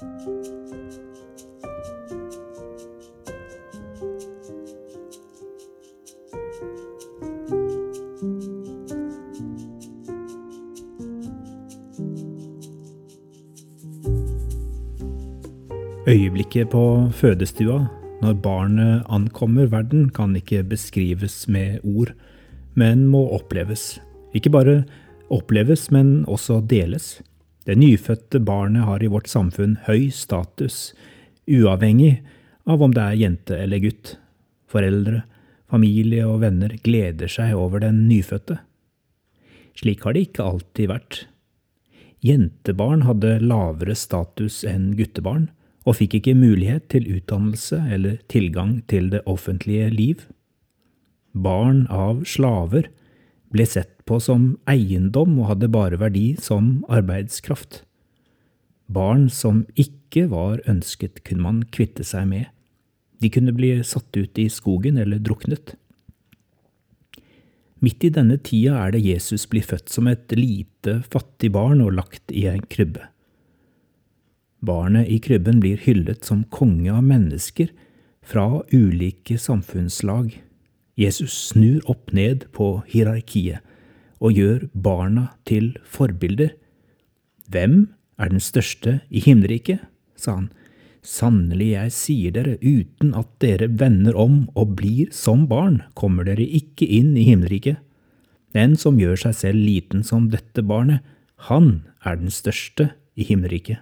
Øyeblikket på fødestua, når barnet ankommer verden, kan ikke beskrives med ord, men må oppleves. Ikke bare oppleves, men også deles. Det nyfødte barnet har i vårt samfunn høy status, uavhengig av om det er jente eller gutt. Foreldre, familie og venner gleder seg over den nyfødte. Slik har det ikke alltid vært. Jentebarn hadde lavere status enn guttebarn og fikk ikke mulighet til utdannelse eller tilgang til det offentlige liv. Barn av slaver ble sett på som eiendom og hadde bare verdi som arbeidskraft. Barn som ikke var ønsket, kunne man kvitte seg med. De kunne bli satt ut i skogen eller druknet. Midt i denne tida er det Jesus blir født som et lite, fattig barn og lagt i en krybbe. Barnet i krybben blir hyllet som konge av mennesker fra ulike samfunnslag. Jesus snur opp ned på hierarkiet og gjør barna til forbilder. Hvem er den største i himmelriket? sa han. Sannelig, jeg sier dere, uten at dere vender om og blir som barn, kommer dere ikke inn i himmelriket. Den som gjør seg selv liten som dette barnet, han er den største i himmelriket.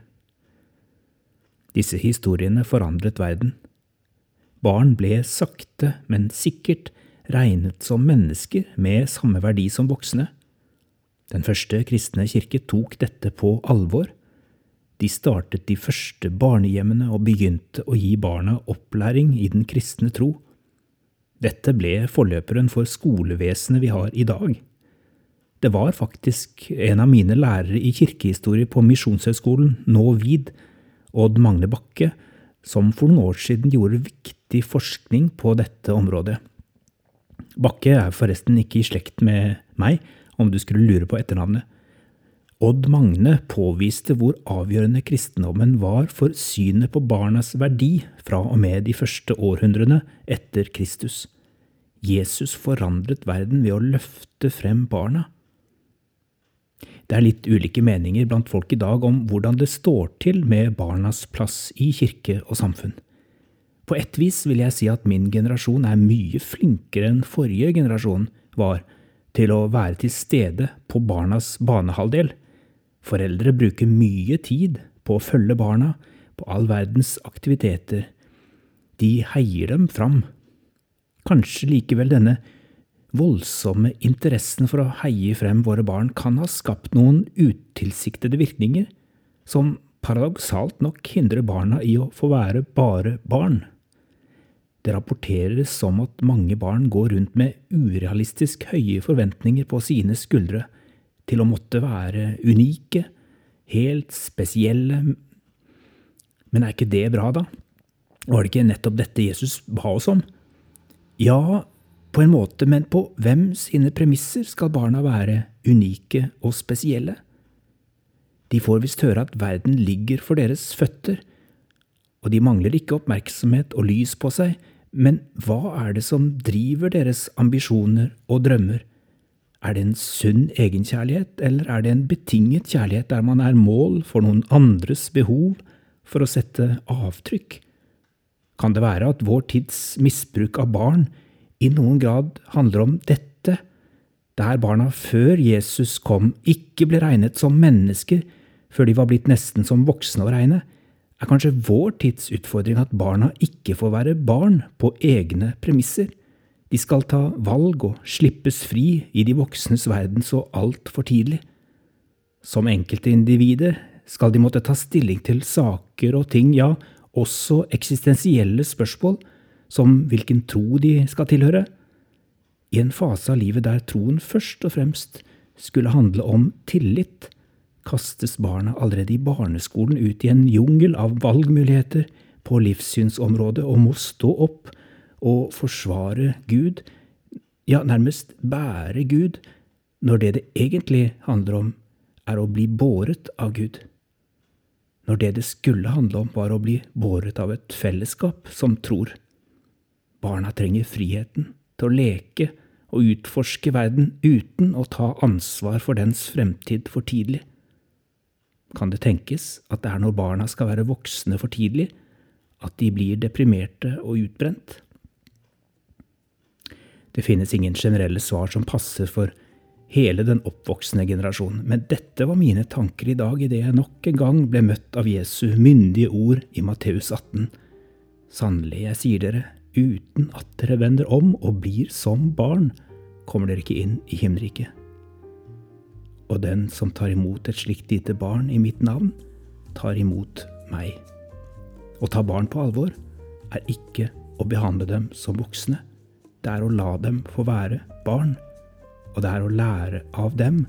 Disse historiene forandret verden. Barn ble sakte, men sikkert regnet som mennesker med samme verdi som voksne. Den første kristne kirke tok dette på alvor. De startet de første barnehjemmene og begynte å gi barna opplæring i den kristne tro. Dette ble forløperen for skolevesenet vi har i dag. Det var faktisk en av mine lærere i kirkehistorie på Misjonshøgskolen, nå Vid, Odd Magne Bakke, som for noen år siden gjorde viktig forskning på dette området. Bakke er forresten ikke i slekt med meg, om du skulle lure på etternavnet. Odd Magne påviste hvor avgjørende kristendommen var for synet på barnas verdi fra og med de første århundrene etter Kristus. Jesus forandret verden ved å løfte frem barna. Det er litt ulike meninger blant folk i dag om hvordan det står til med barnas plass i kirke og samfunn. På ett vis vil jeg si at min generasjon er mye flinkere enn forrige generasjon var til å være til stede på barnas banehalvdel. Foreldre bruker mye tid på å følge barna på all verdens aktiviteter. De heier dem fram. Kanskje likevel denne voldsomme interessen for å heie frem våre barn kan ha skapt noen utilsiktede virkninger, som paradoksalt nok hindrer barna i å få være bare barn. Det rapporteres som at mange barn går rundt med urealistisk høye forventninger på sine skuldre til å måtte være unike, helt spesielle. Men er ikke det bra, da? Var det ikke nettopp dette Jesus ba oss om? Ja, på en måte, men på hvem sine premisser skal barna være unike og spesielle? De får visst høre at verden ligger for deres føtter, og de mangler ikke oppmerksomhet og lys på seg, men hva er det som driver deres ambisjoner og drømmer? Er det en sunn egenkjærlighet, eller er det en betinget kjærlighet der man er mål for noen andres behov for å sette avtrykk? Kan det være at vår tids misbruk av barn i noen grad handler om dette, der barna før Jesus kom ikke ble regnet som mennesker før de var blitt nesten som voksne å regne, er kanskje vår tids utfordring at barna ikke får være barn på egne premisser. De skal ta valg og slippes fri i de voksnes verden så altfor tidlig. Som enkeltindivider skal de måtte ta stilling til saker og ting, ja, også eksistensielle spørsmål, som hvilken tro de skal tilhøre. I en fase av livet der troen først og fremst skulle handle om tillit, kastes barna allerede i barneskolen ut i en jungel av valgmuligheter på livssynsområdet og må stå opp og forsvare Gud, ja, nærmest bære Gud, når det det egentlig handler om, er å bli båret av Gud. når det det skulle handle om, var å bli båret av et fellesskap som tror. Barna trenger friheten til å leke og utforske verden uten å ta ansvar for dens fremtid for tidlig. Kan det tenkes at det er når barna skal være voksne for tidlig, at de blir deprimerte og utbrent? Det finnes ingen generelle svar som passer for hele den oppvoksende generasjonen, men dette var mine tanker i dag idet jeg nok en gang ble møtt av Jesu myndige ord i Matteus 18. Sannelig, jeg sier dere, uten at dere vender om og blir som barn, kommer dere ikke inn i himmelriket. Og den som tar imot et slikt lite barn i mitt navn, tar imot meg. Å ta barn på alvor er ikke å behandle dem som voksne. Det er å la dem få være barn og det er å lære av dem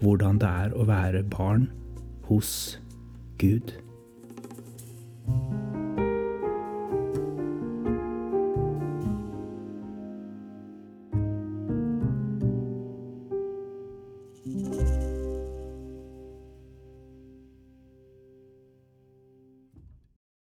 hvordan det er å være barn hos Gud.